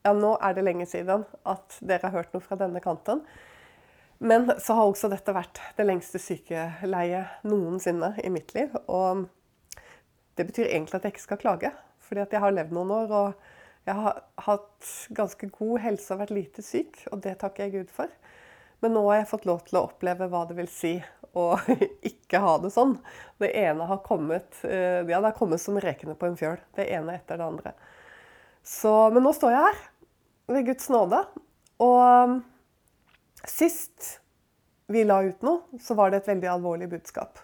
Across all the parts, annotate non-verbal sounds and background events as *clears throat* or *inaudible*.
Ja, nå er det lenge siden at dere har hørt noe fra denne kanten. Men så har også dette vært det lengste sykeleiet noensinne i mitt liv. Og det betyr egentlig at jeg ikke skal klage, fordi at jeg har levd noen år. Og jeg har hatt ganske god helse og vært lite syk, og det takker jeg Gud for. Men nå har jeg fått lov til å oppleve hva det vil si å *laughs* ikke ha det sånn. Det ene har kommet ja, det har kommet som rekene på en fjøl. Det ene etter det andre. Så, men nå står jeg her, ved Guds nåde. Og sist vi la ut noe, så var det et veldig alvorlig budskap.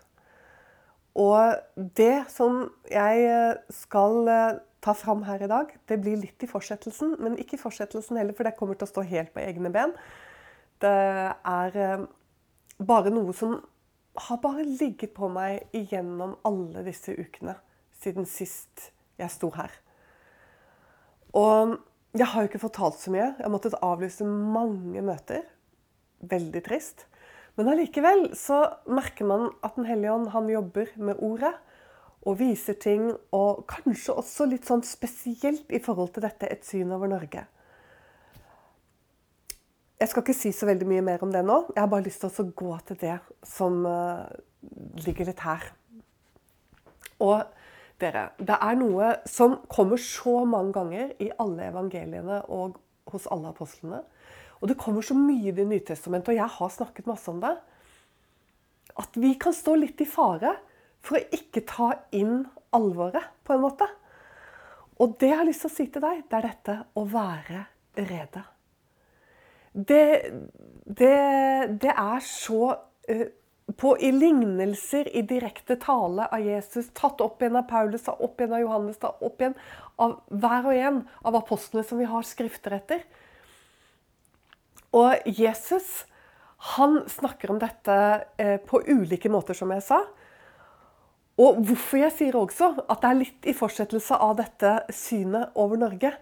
Og det som jeg skal ta fram her i dag, det blir litt i fortsettelsen. Men ikke i fortsettelsen heller, for det kommer til å stå helt på egne ben. Det er eh, bare noe som har bare ligget på meg igjennom alle disse ukene siden sist jeg sto her. Og jeg har jo ikke fortalt så mye. Jeg har måttet avlyse mange møter. Veldig trist. Men allikevel så merker man at Den hellige ånd han jobber med ordet og viser ting. Og kanskje også litt sånn spesielt i forhold til dette et syn over Norge. Jeg skal ikke si så veldig mye mer om det nå. Jeg har bare lyst til å gå til det som uh, ligger litt her. Og dere, det er noe som kommer så mange ganger i alle evangeliene og hos alle apostlene. Og det kommer så mye i Det nye testamentet, og jeg har snakket masse om det. At vi kan stå litt i fare for å ikke ta inn alvoret, på en måte. Og det jeg har lyst til å si til deg, det er dette å være rede det, det, det er så uh, på, I lignelser, i direkte tale av Jesus, tatt opp igjen av Paulus, opp igjen av Johannes, opp igjen av hver og en av apostlene som vi har skrifter etter. Og Jesus han snakker om dette eh, på ulike måter, som jeg sa. Og hvorfor jeg sier også at det er litt i fortsettelse av dette synet over Norge,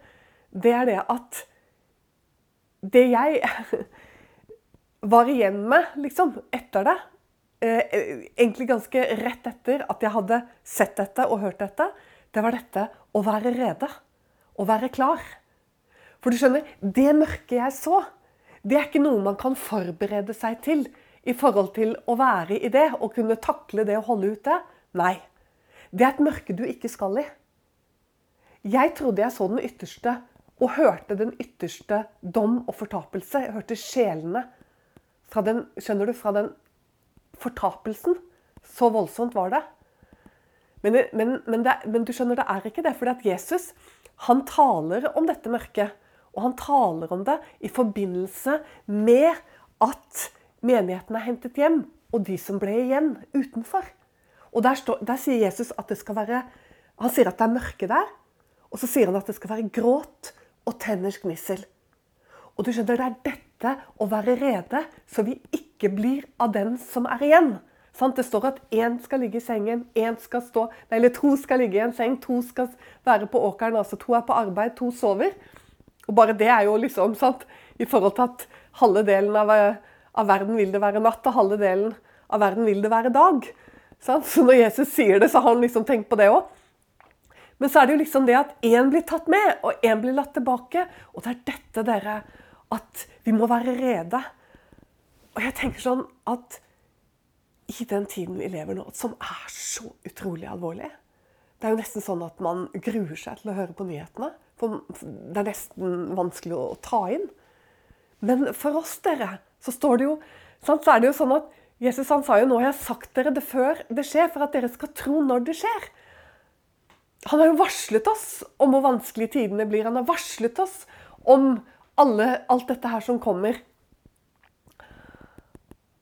det er det at det jeg *laughs* var igjen med liksom, etter det, egentlig ganske rett etter at jeg hadde sett dette og hørt dette, det var dette å være rede. Å være klar. For du skjønner, det mørket jeg så, det er ikke noe man kan forberede seg til i forhold til å være i det og kunne takle det og holde ut det. Nei. Det er et mørke du ikke skal i. Jeg trodde jeg så den ytterste og hørte den ytterste dom og fortapelse. Jeg hørte sjelene fra den, skjønner du, fra den fortapelsen. Så voldsomt var det. Men, men, men, det, men du skjønner, det er ikke det. fordi at Jesus han taler om dette mørket. Og han taler om det i forbindelse med at menigheten er hentet hjem, og de som ble igjen utenfor. Og der, står, der sier Jesus at det skal være Han sier at det er mørke der. Og så sier han at det skal være gråt og tenners gnissel. Og du skjønner, det er dette å være rede, så vi ikke blir av den som er igjen. Det står at én skal ligge i sengen, én skal stå Eller to skal ligge i en seng, to skal være på åkeren. altså To er på arbeid, to sover. Og bare det er jo liksom sant, i forhold til at halve delen av, av verden vil det være natt, og halve delen av verden vil det være dag. Sant? Så når Jesus sier det, så har han liksom tenkt på det òg. Men så er det jo liksom det at én blir tatt med, og én blir latt tilbake. Og det er dette, dere, at vi må være rede. Og jeg tenker sånn at i den tiden vi lever nå, som er så utrolig alvorlig Det er jo nesten sånn at man gruer seg til å høre på nyhetene. For det er nesten vanskelig å ta inn. Men for oss, dere, så står det jo Så er det jo sånn at Jesus han sa jo nå har jeg sagt dere det før det skjer, for at dere skal tro når det skjer. Han har jo varslet oss om hvor vanskelige tidene blir. Han har varslet oss om alle, alt dette her som kommer.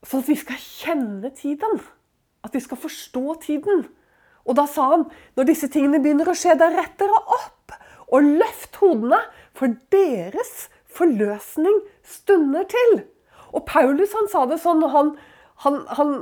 Sånn at vi skal kjenne tiden. At vi skal forstå tiden. Og da sa han når disse tingene begynner å skje, da retter dere opp og løft hodene, for deres forløsning stunder til. Og Paulus han sa det sånn han han, han,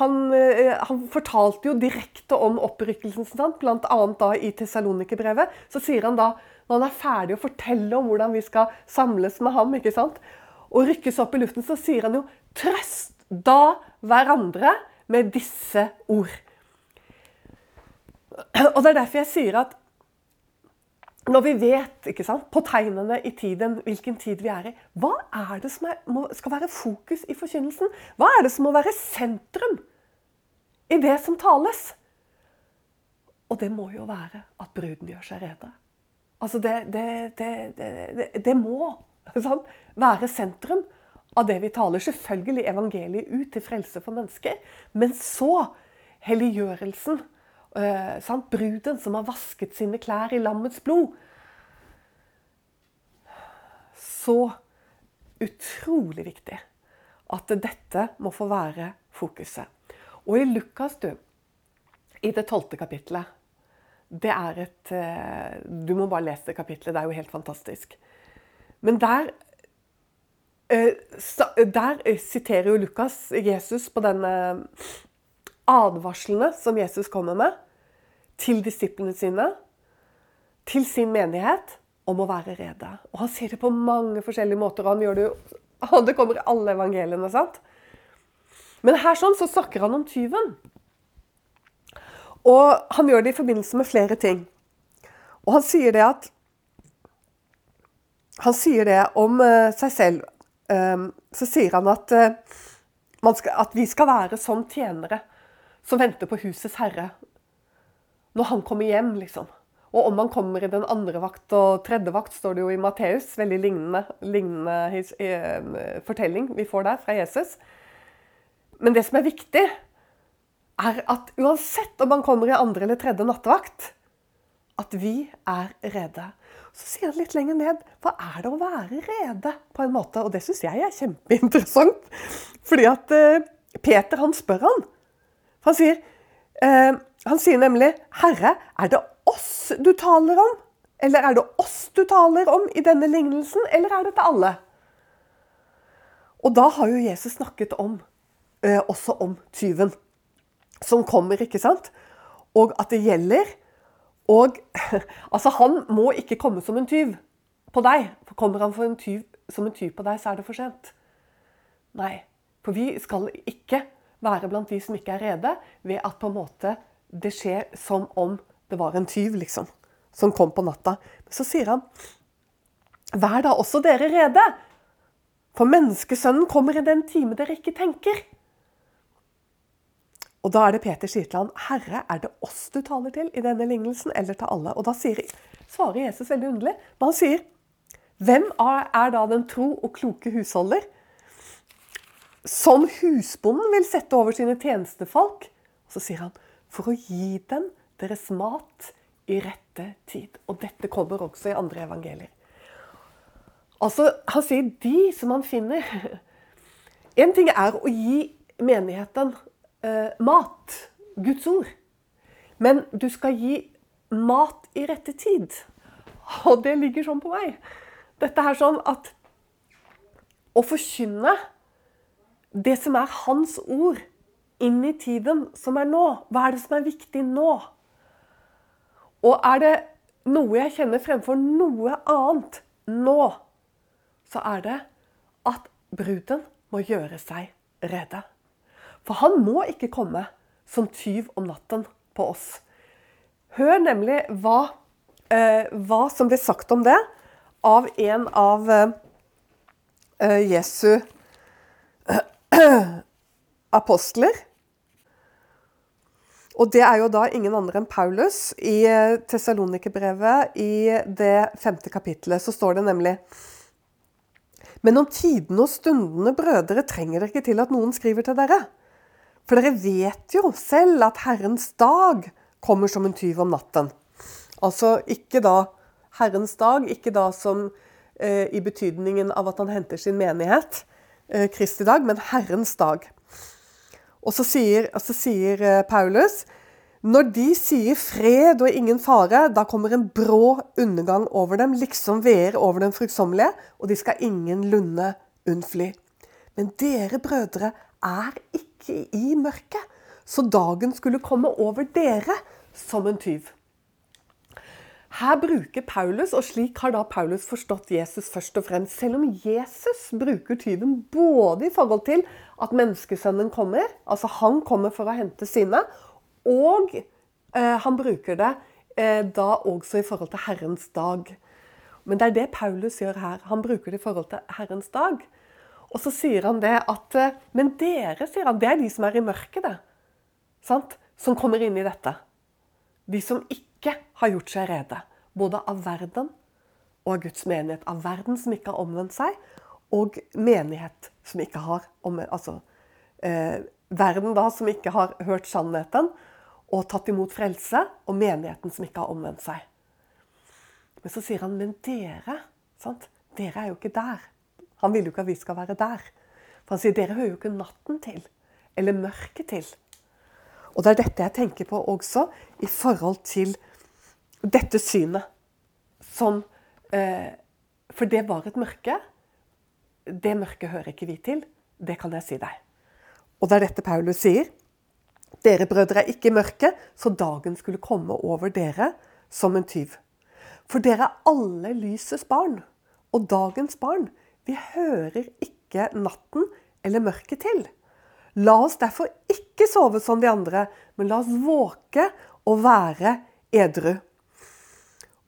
han, eh, han, fortalte jo direkte om opprykkelsen, bl.a. i Tessalonikerbrevet. Så sier han da, når han er ferdig å fortelle om hvordan vi skal samles med ham, ikke sant? og rykkes opp i luften, så sier han jo 'trøst da hverandre med disse ord'. Og Det er derfor jeg sier at når vi vet ikke sant, på tegnene i tiden hvilken tid vi er i, hva er det som er, må, skal være fokus i forkynnelsen? Hva er det som må være sentrum i det som tales? Og det må jo være at bruden gjør seg rede. Altså det, det, det, det må sånn, være sentrum av det vi taler. Selvfølgelig evangeliet ut til frelse for mennesker, men så helliggjørelsen Uh, Bruden som har vasket sine klær i lammets blod. Så utrolig viktig at dette må få være fokuset. Og i Lukas, du, i det tolvte kapittelet Det er et uh, Du må bare lese det kapittelet, det er jo helt fantastisk. Men der uh, der siterer jo Lukas Jesus på denne advarslene som Jesus kommer med til disiplene sine, til sin menighet, om å være rede. Og Han sier det på mange forskjellige måter. og han gjør Det jo, det kommer i alle evangeliene. sant? Men her sånn så snakker han om tyven. Og han gjør det i forbindelse med flere ting. Og han sier det at Han sier det om uh, seg selv. Um, så sier han at, uh, skal, at vi skal være som tjenere som venter på husets herre. Når han kommer hjem, liksom. Og om han kommer i den andre vakt og tredje vakt, står det jo i Matteus. Veldig lignende, lignende eh, fortelling vi får der fra Jesus. Men det som er viktig, er at uansett om han kommer i andre eller tredje nattevakt, at vi er rede. Så sier han litt lenger ned hva er det å være rede? på en måte? Og det syns jeg er kjempeinteressant. *laughs* Fordi at eh, Peter han spør han. Han sier, eh, han sier nemlig 'Herre, er det oss du taler om?' Eller er det oss du taler om i denne lignelsen, eller er det til alle? Og da har jo Jesus snakket om, eh, også om tyven som kommer, ikke sant? Og at det gjelder. Og *laughs* altså, han må ikke komme som en tyv på deg. For kommer han en tyv, som en tyv på deg, så er det for sent. Nei, for vi skal ikke være blant de som ikke er rede, ved at på en måte det skjer som om det var en tyv, liksom, som kom på natta. Så sier han, vær da også dere rede, for menneskesønnen kommer i den time dere ikke tenker. Og da er det Peter sier til han, Herre, er det oss du taler til i denne lignelsen, eller til alle? Og da sier, svarer Jesus veldig underlig. Men han sier, hvem er da den tro og kloke husholder? som husbonden vil sette over sine tjenestefolk. Så sier han for å gi dem deres mat i rette tid. Og dette kommer også i andre evangelier. Altså, Han sier de som han finner. *laughs* En ting er å gi menigheten eh, mat, Guds ord. Men du skal gi mat i rette tid. Og det ligger sånn på meg. Dette er sånn at å forkynne det som er hans ord inn i tiden som er nå. Hva er det som er viktig nå? Og er det noe jeg kjenner fremfor noe annet nå, så er det at bruden må gjøre seg rede. For han må ikke komme som tyv om natten på oss. Hør nemlig hva, eh, hva som ble sagt om det av en av eh, Jesu *clears throat* apostler. Og det er jo da ingen andre enn Paulus. I eh, Tessalonikerbrevet, i det femte kapittelet, så står det nemlig Men om tidene og stundene, brødre, trenger dere ikke til at noen skriver til dere. For dere vet jo selv at Herrens dag kommer som en tyv om natten. Altså ikke da Herrens dag, ikke da som eh, i betydningen av at han henter sin menighet, eh, Kristi dag, men Herrens dag. Og så sier, så sier eh, Paulus når de sier fred og ingen fare, da kommer en brå undergang over dem, liksom veer over den fruktsommelige, og de skal ingenlunde unnfly. Men dere brødre er ikke i mørket, så dagen skulle komme over dere som en tyv. Her bruker Paulus, og slik har da Paulus forstått Jesus først og fremst. Selv om Jesus bruker tyven både i forhold til at menneskesønnen kommer, altså han kommer for å hente sine, og eh, han bruker det eh, da også i forhold til Herrens dag. Men det er det Paulus gjør her. Han bruker det i forhold til Herrens dag. Og så sier han det at eh, Men dere, sier han, det er de som er i mørket, det. Sant? Som kommer inn i dette. De som ikke har gjort seg rede. Både av verden og av Guds menighet. Av verden som ikke har omvendt seg, og menighet som ikke har omvendt Altså eh, verden da som ikke har hørt sannheten og tatt imot frelse, og menigheten som ikke har omvendt seg. Men så sier han men dere, sant? dere er jo ikke der. Han vil jo ikke at vi skal være der. For han sier dere hører jo ikke natten til. Eller mørket til. Og det er dette jeg tenker på også i forhold til dette synet. Som eh, For det var et mørke. Det mørket hører ikke vi til. Det kan jeg si deg. Og det er dette Paulus sier. Dere brødre er ikke mørke, så dagen skulle komme over dere som en tyv. For dere er alle lysets barn, og dagens barn. Vi hører ikke natten eller mørket til. La oss derfor ikke sove som de andre, men la oss våke og være edru.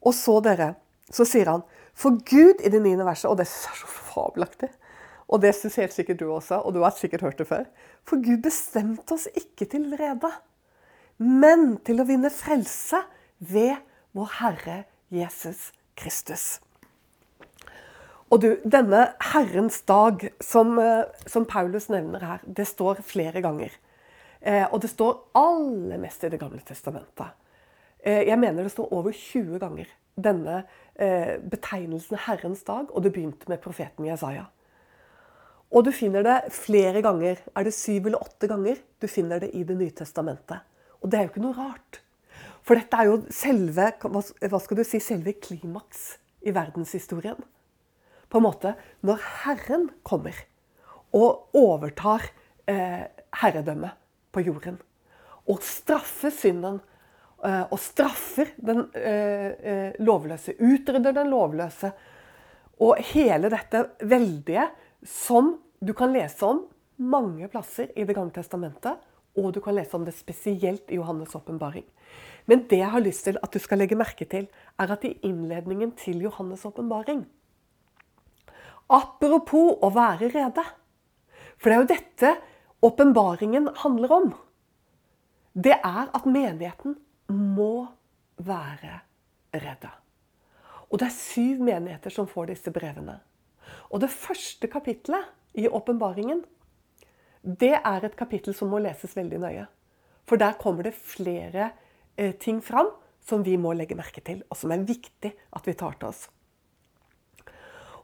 Og så, dere, så sier han For Gud i det niende verset, og det er så fabelaktig Og det syns helt sikkert du også, og du har sikkert hørt det før. For Gud bestemte oss ikke til vrede, men til å vinne frelse ved vår Herre Jesus Kristus. Og du, denne Herrens dag, som, eh, som, Paulus nevner her, det står flere ganger. Eh, og det står aller mest i Det gamle testamentet. Eh, jeg mener det står over 20 ganger, denne eh, betegnelsen Herrens dag. Og det begynte med profeten Jesaja. Og du finner det flere ganger. Er det syv eller åtte ganger? Du finner det i Det nye testamentet. Og det er jo ikke noe rart. For dette er jo selve, hva skal du si, selve klimaks i verdenshistorien på en måte når Herren kommer og overtar eh, herredømmet på jorden. Og straffer synden. Eh, og straffer den eh, eh, lovløse. Utrydder den lovløse. Og hele dette veldige som du kan lese om mange plasser i Det gamle testamentet. Og du kan lese om det spesielt i Johannes' åpenbaring. Men det jeg har lyst til at du skal legge merke til, er at i innledningen til Johannes' åpenbaring Apropos å være rede. For det er jo dette åpenbaringen handler om. Det er at menigheten må være redde. Og det er syv menigheter som får disse brevene. Og det første kapitlet i åpenbaringen, det er et kapittel som må leses veldig nøye. For der kommer det flere eh, ting fram som vi må legge merke til, og som er viktig at vi tar til oss.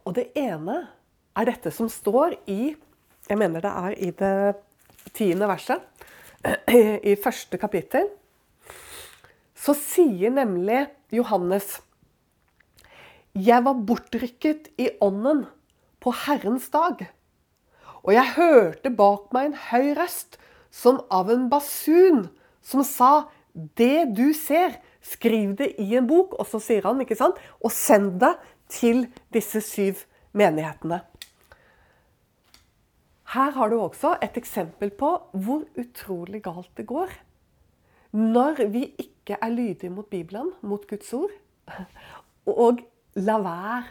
Og det ene er dette som står i Jeg mener det er i det tiende verset *clears throat* i første kapittel. Så sier nemlig Johannes Jeg var bortrykket i ånden på Herrens dag. Og jeg hørte bak meg en høy røst som av en basun, som sa Det du ser, skriv det i en bok. Og så sier han, ikke sant, og send det til disse syv menighetene. Her har du også et eksempel på hvor utrolig galt det går når vi ikke er lydige mot Bibelen, mot Guds ord, og lar være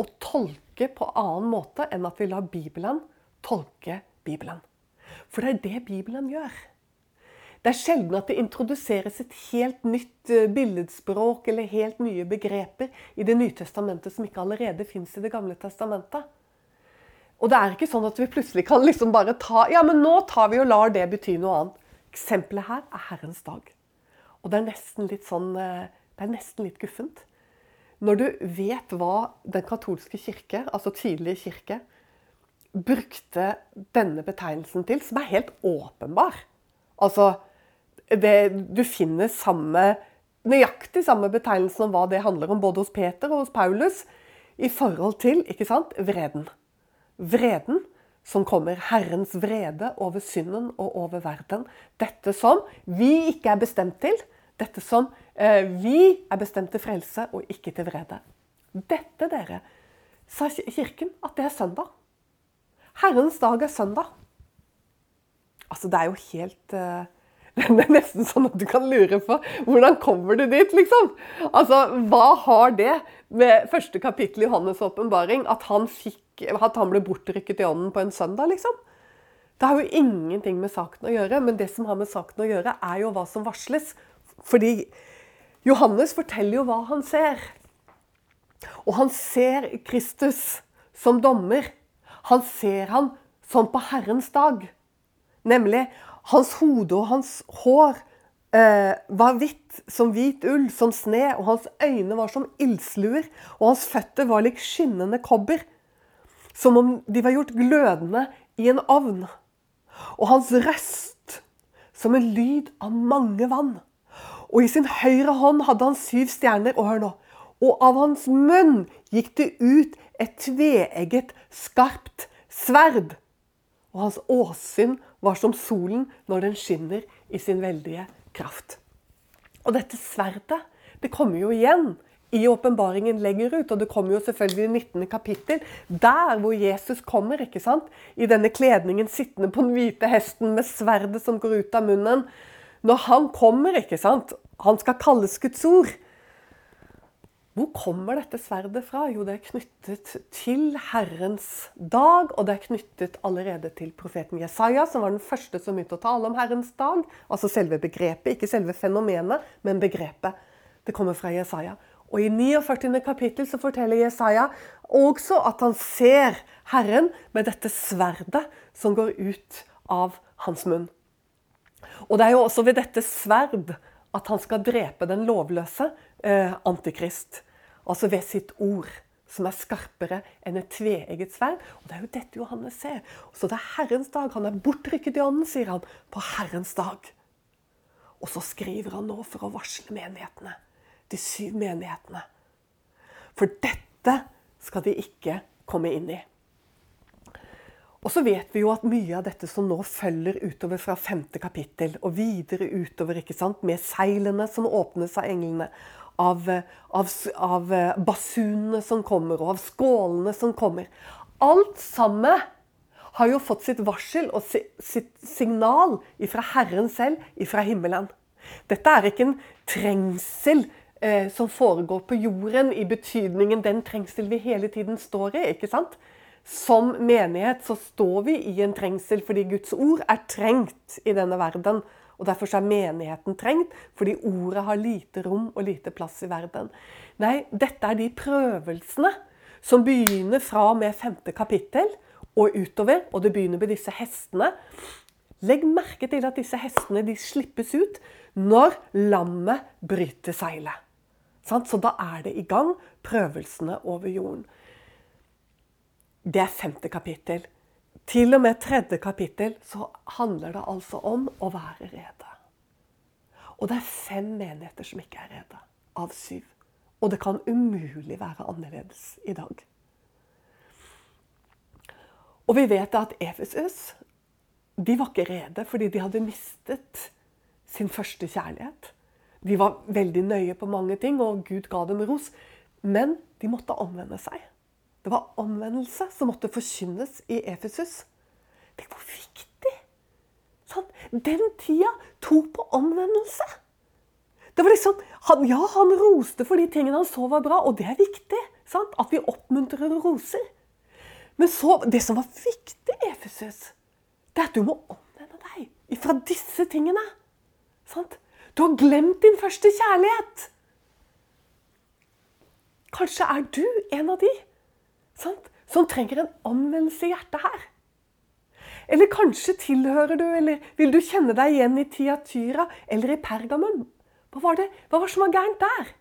å tolke på annen måte enn at vi lar Bibelen tolke Bibelen. For det er det Bibelen gjør. Det er sjelden at det introduseres et helt nytt eh, billedspråk eller helt nye begreper i Det nye testamentet som ikke allerede fins i Det gamle testamentet. Og det er ikke sånn at vi plutselig kan liksom bare ta Ja, men nå tar vi og lar det bety noe annet. Eksempelet her er Herrens dag. Og det er nesten litt sånn eh, Det er nesten litt guffent. Når du vet hva den katolske kirke, altså tidlige kirke, brukte denne betegnelsen til, som er helt åpenbar. Altså, det, du finner samme, nøyaktig samme betegnelsen om hva det handler om, både hos Peter og hos Paulus, i forhold til ikke sant, vreden. Vreden som kommer. Herrens vrede over synden og over verden. Dette som vi ikke er bestemt til. Dette som eh, vi er bestemt til frelse og ikke til vrede. Dette, dere, sa Kirken at det er søndag. Herrens dag er søndag. Altså, det er jo helt eh, *laughs* Det er nesten sånn at du kan lure på hvordan kommer du dit, liksom? Altså, Hva har det med første kapittel i Johannes' åpenbaring at, at han ble bortrykket i ånden på en søndag, liksom? Det har jo ingenting med saken å gjøre, men det som har med saken å gjøre, er jo hva som varsles. Fordi Johannes forteller jo hva han ser. Og han ser Kristus som dommer. Han ser han som på Herrens dag. Nemlig hans hode og hans hår eh, var hvitt som hvit ull, som sne, og hans øyne var som ildsluer, og hans føtter var lik skinnende kobber, som om de var gjort glødende i en ovn. Og hans røst som en lyd av mange vann. Og i sin høyre hånd hadde han syv stjerner, og hør nå, og av hans munn gikk det ut et tveegget, skarpt sverd. Og hans åsyn var som solen når den skinner i sin veldige kraft. Og dette sverdet det kommer jo igjen i åpenbaringen lenger ut. Og det kommer jo selvfølgelig i 19. kapittel, der hvor Jesus kommer. ikke sant? I denne kledningen sittende på den hvite hesten med sverdet som går ut av munnen. Når han kommer, ikke sant? Han skal kalles Guds ord. Hvor kommer dette sverdet fra? Jo, det er knyttet til Herrens dag, og det er knyttet allerede til profeten Jesaja, som var den første som begynte å tale om Herrens dag. Altså selve begrepet, ikke selve fenomenet, men begrepet. Det kommer fra Jesaja. Og i 49. kapittel så forteller Jesaja også at han ser Herren med dette sverdet som går ut av hans munn. Og det er jo også ved dette sverd at han skal drepe den lovløse eh, antikrist. Altså ved sitt ord, som er skarpere enn et tveegget sverd. Og Det er jo dette Johannes ser. Så det er Herrens dag. Han er bortrykket i ånden, sier han, på Herrens dag. Og så skriver han nå for å varsle menighetene. De syv menighetene. For dette skal de ikke komme inn i. Og så vet vi jo at mye av dette som nå følger utover fra femte kapittel, og videre utover, ikke sant, med seilene som åpnes av englene, av, av, av basunene som kommer, og av skålene som kommer Alt sammen har jo fått sitt varsel og sitt signal ifra Herren selv, ifra himmelen. Dette er ikke en trengsel eh, som foregår på jorden, i betydningen den trengsel vi hele tiden står i. ikke sant? Som menighet så står vi i en trengsel fordi Guds ord er trengt i denne verden. Og Derfor er menigheten trengt, fordi ordet har lite rom og lite plass i verden. Nei, dette er de prøvelsene som begynner fra og med femte kapittel og utover. Og det begynner med disse hestene. Legg merke til at disse hestene de slippes ut når lammet bryter seilet. Så da er det i gang, prøvelsene over jorden. Det er femte kapittel. Til og med tredje kapittel så handler det altså om å være rede. Og det er fem menigheter som ikke er rede, av syv. Og det kan umulig være annerledes i dag. Og vi vet at Efesus de var ikke rede fordi de hadde mistet sin første kjærlighet. De var veldig nøye på mange ting, og Gud ga dem ros. Men de måtte omvende seg. Det var omvendelse som måtte forkynnes i Efesus. Tenk hvor viktig! Sånn, den tida tok på omvendelse. Det var liksom, han, Ja, han roste for de tingene han så var bra, og det er viktig. Sant? At vi oppmuntrer og roser. Men så, det som var viktig Efesus, det er at du må omvende deg fra disse tingene. Sant? Du har glemt din første kjærlighet. Kanskje er du en av de sant? som trenger en anvendelse i hjertet her. Eller kanskje tilhører du, eller vil du kjenne deg igjen i Tiatyra eller i Pergamum? Hva var det Hva var som var gærent der?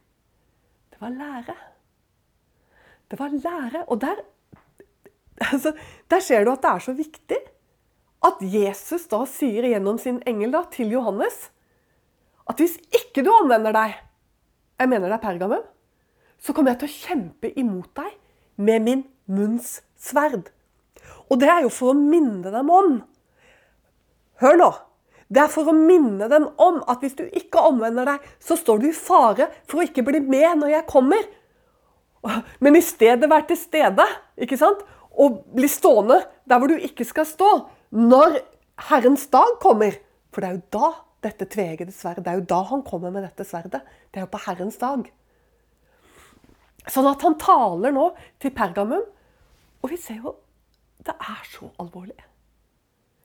Det var lære. Det var lære. Og der, altså, der ser du at det er så viktig at Jesus da sier gjennom sin engel da, til Johannes at hvis ikke du anvender deg, jeg mener det er Pergamum, så kommer jeg til å kjempe imot deg med min munns sverd. Og det er jo for å minne dem om Hør nå. Det er for å minne dem om at hvis du ikke omvender deg, så står du i fare for å ikke bli med når jeg kommer. Men i stedet være til stede ikke sant? og bli stående der hvor du ikke skal stå, når Herrens dag kommer. For det er jo da dette tveeggede sverdet. Det er jo da han kommer med dette sverdet. Det er jo på Herrens dag. Sånn at han taler nå til Pergamum, og vi ser jo det er så alvorlig.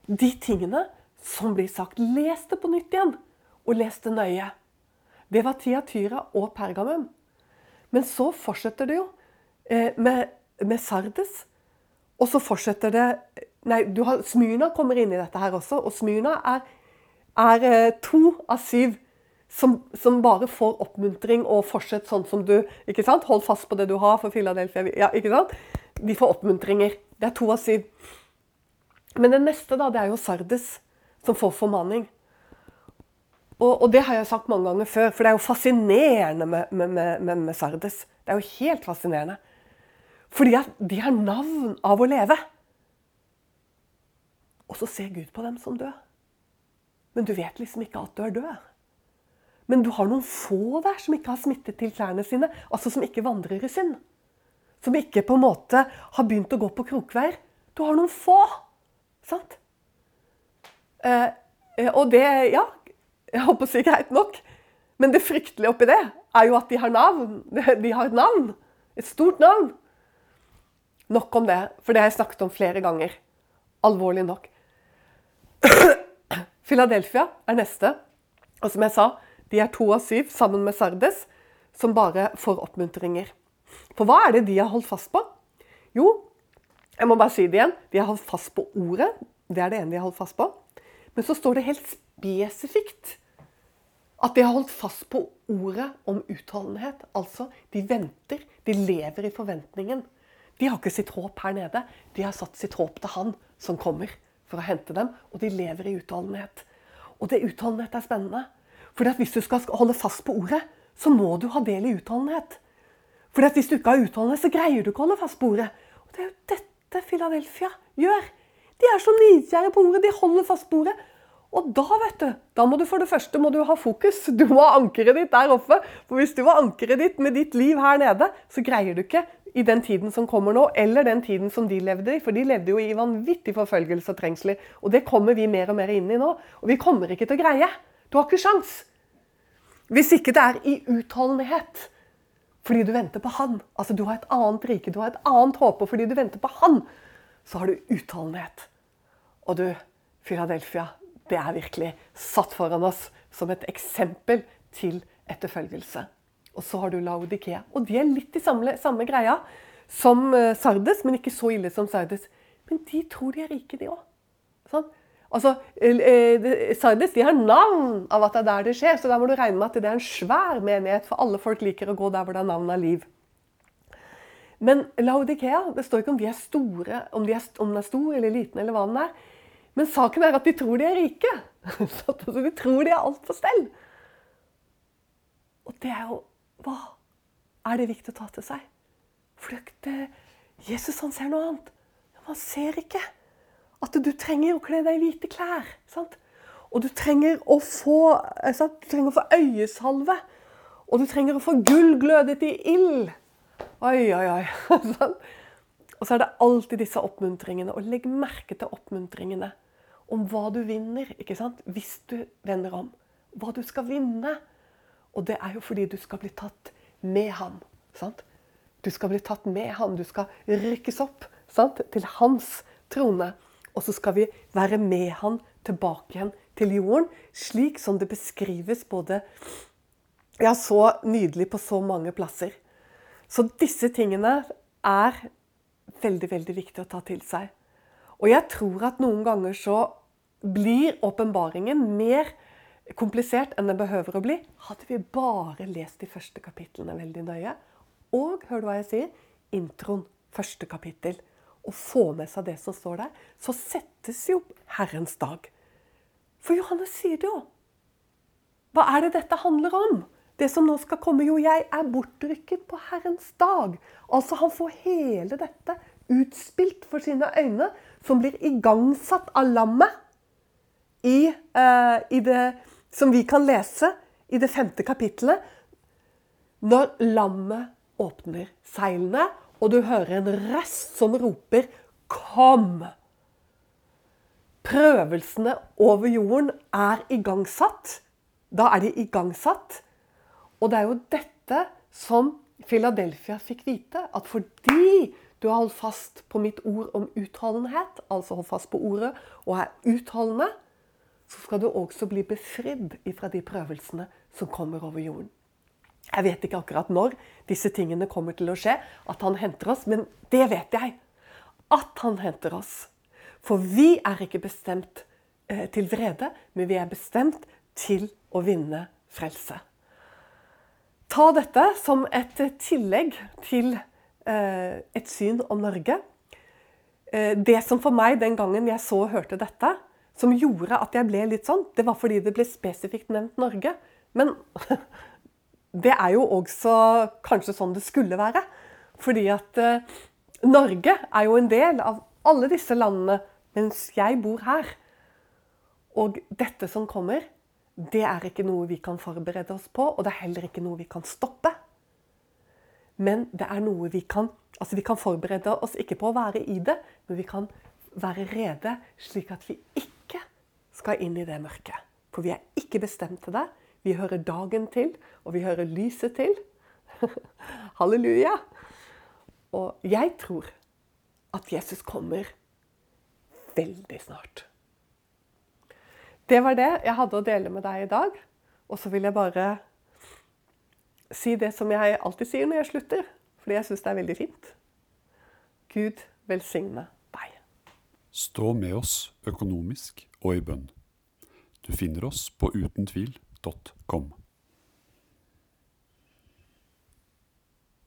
De tingene som blir sagt. Les det på nytt igjen, og les det nøye. Det var Tiatyra og Pergamum. Men så fortsetter det jo eh, med, med, Sardes. Og så fortsetter det Nei, har, Smyrna kommer inn i dette her også. Og Smyrna er, er eh, to av syv som, som, bare får oppmuntring og fortsett sånn som du ikke sant? Hold fast på det du har for Philadelphia. Ja, ikke sant? De får oppmuntringer. Det er to av syv. Men det neste da, det er jo Sardes, som får formaning. Og, og, det har jeg sagt mange ganger før, for det er jo fascinerende med, med, med, med Sardes. Det er jo helt fascinerende. Fordi at de har navn av å leve. Og så ser Gud på dem som død. Men du vet liksom ikke at du er død. Men du har noen få der som ikke har smittet til klærne sine. Altså som ikke vandrer i synd. Som ikke på en måte har begynt å gå på krokveier. Du har noen få. Sant? Eh, eh og det Ja, jeg håper å si greit nok. Men det fryktelige oppi det er jo at de har navn. *laughs* De har et navn. Et stort navn. Nok om det, for det har jeg snakket om flere ganger. Alvorlig nok. *clears throat* Philadelphia er neste. Og som jeg sa, de er to av syv sammen med Sardes, som bare får oppmuntringer. For hva er det de har holdt fast på? Jo, jeg må bare si det igjen. De har holdt fast på ordet. Det er det ene de har holdt fast på. Men så står det helt spesifikt at de har holdt fast på ordet om utholdenhet. Altså, de venter. De lever i forventningen. De har ikke sitt håp her nede. De har satt sitt håp til han som kommer for å hente dem. Og de lever i utholdenhet. Og det utholdenhet er spennende. For hvis du skal holde fast på ordet, så må du ha del i utholdenhet. For hvis du ikke har utholdenhet, så greier du ikke å holde fast på ordet. Og det er jo dette Philadelphia gjør. De er så nidkjære på ordet. De holder fast på ordet. Og da, vet du, da må du for det første må du ha fokus. Du må ha ankeret ditt der oppe. For hvis du har ankeret ditt med ditt liv her nede, så greier du ikke i den tiden som kommer nå, eller den tiden som de levde i. For de levde jo i vanvittig forfølgelse og trengsler. Og det kommer vi mer og mer inn i nå. Og vi kommer ikke til å greie. Du har ikke sjans. Hvis ikke det er i utholdenhet. Fordi du venter på Han. Altså Du har et annet rike, du har et annet håp. Og fordi du venter på Han, så har du utholdenhet. Og du, Philadelphia, det er virkelig satt foran oss som et eksempel til etterfølgelse. Og så har du Laudikea. Og de er litt i samme, samme greia som eh, Sardes, men ikke så ille som Sardes. Men de tror de er rike, de òg. Sånn? Altså, eh, Sardes de har navn av at det er der det skjer, så da må du regne med at det er en svær menighet, for alle folk liker å gå der hvor det er navn av liv. Men Laudikea, det står ikke om de er store, om, de er, om den er stor eller liten, eller hva den er. Men saken er at de tror de er rike. *laughs* Så de tror de har alt på stell. Og det er jo Hva er det viktig å ta til seg? For det, Jesus han ser noe annet. Han ser ikke at du trenger å kle deg i hvite klær. Sant? Og du trenger å få, eh, sant? Du trenger å få øyesalve. Og du trenger å få gull glødet i ild. Oi, oi, oi. *laughs* og så er det alltid disse oppmuntringene. Og legg merke til oppmuntringene om hva du vinner, ikke sant? hvis du vender om. Hva du skal vinne. Og det er jo fordi du skal bli tatt med ham. Sant? Du skal bli tatt med ham. Du skal rykkes opp sant? til hans trone. Og så skal vi være med han tilbake igjen til jorden, slik som det beskrives både ja, så nydelig på så mange plasser. Så disse tingene er veldig, veldig viktig å ta til seg. Og jeg tror at noen ganger så blir åpenbaringen mer komplisert enn den behøver å bli. Hadde vi bare lest de første kapitlene veldig nøye, og hør du hva jeg sier, introen, første kapittel, og få med seg det som står der, så settes jo Herrens dag. For Johannes sier det jo. Hva er det dette handler om? Det som nå skal komme, jo, jeg er bortrykket på Herrens dag. Altså, han får hele dette utspilt for sine øyne, som blir igangsatt av lammet i, uh, i det som vi kan lese i det femte kapittelet. Når lammet åpner seilene, og du hører en rest som roper 'Kom!' prøvelsene over jorden er igangsatt, da er de igangsatt. Og det er jo dette som Philadelphia fikk vite. At fordi du har holdt fast på mitt ord om utholdenhet, altså holdt fast på ordet og er utholdende, så skal du også bli befridd ifra de prøvelsene som kommer over jorden. Jeg vet ikke akkurat når disse tingene kommer til å skje, at han henter oss, men det vet jeg. At han henter oss. For vi er ikke bestemt eh, til vrede, men vi er bestemt til å vinne frelse. Ta dette som et tillegg til eh, et syn om Norge. Eh, det som for meg den gangen jeg så og hørte dette, som gjorde at jeg ble litt sånn, det var fordi det ble spesifikt nevnt Norge. Men *laughs* det er jo også kanskje sånn det skulle være. Fordi at eh, Norge er jo en del av alle disse landene mens jeg bor her. Og dette som kommer, det er ikke noe vi kan forberede oss på, og det er heller ikke noe vi kan stoppe. Men det er noe vi kan Altså, vi kan forberede oss ikke på å være i det, men vi kan være rede slik at vi ikke skal inn i det mørket. For vi er ikke bestemt til det. Vi hører dagen til, og vi hører lyset til. *laughs* Halleluja. Og jeg tror at Jesus kommer veldig snart. Det var det jeg hadde å dele med deg i dag. Og så vil jeg bare si det som jeg alltid sier når jeg slutter, fordi jeg syns det er veldig fint. Gud velsigne deg. Stå med oss økonomisk og i bønn. Du finner oss på www.radiorevolt.com.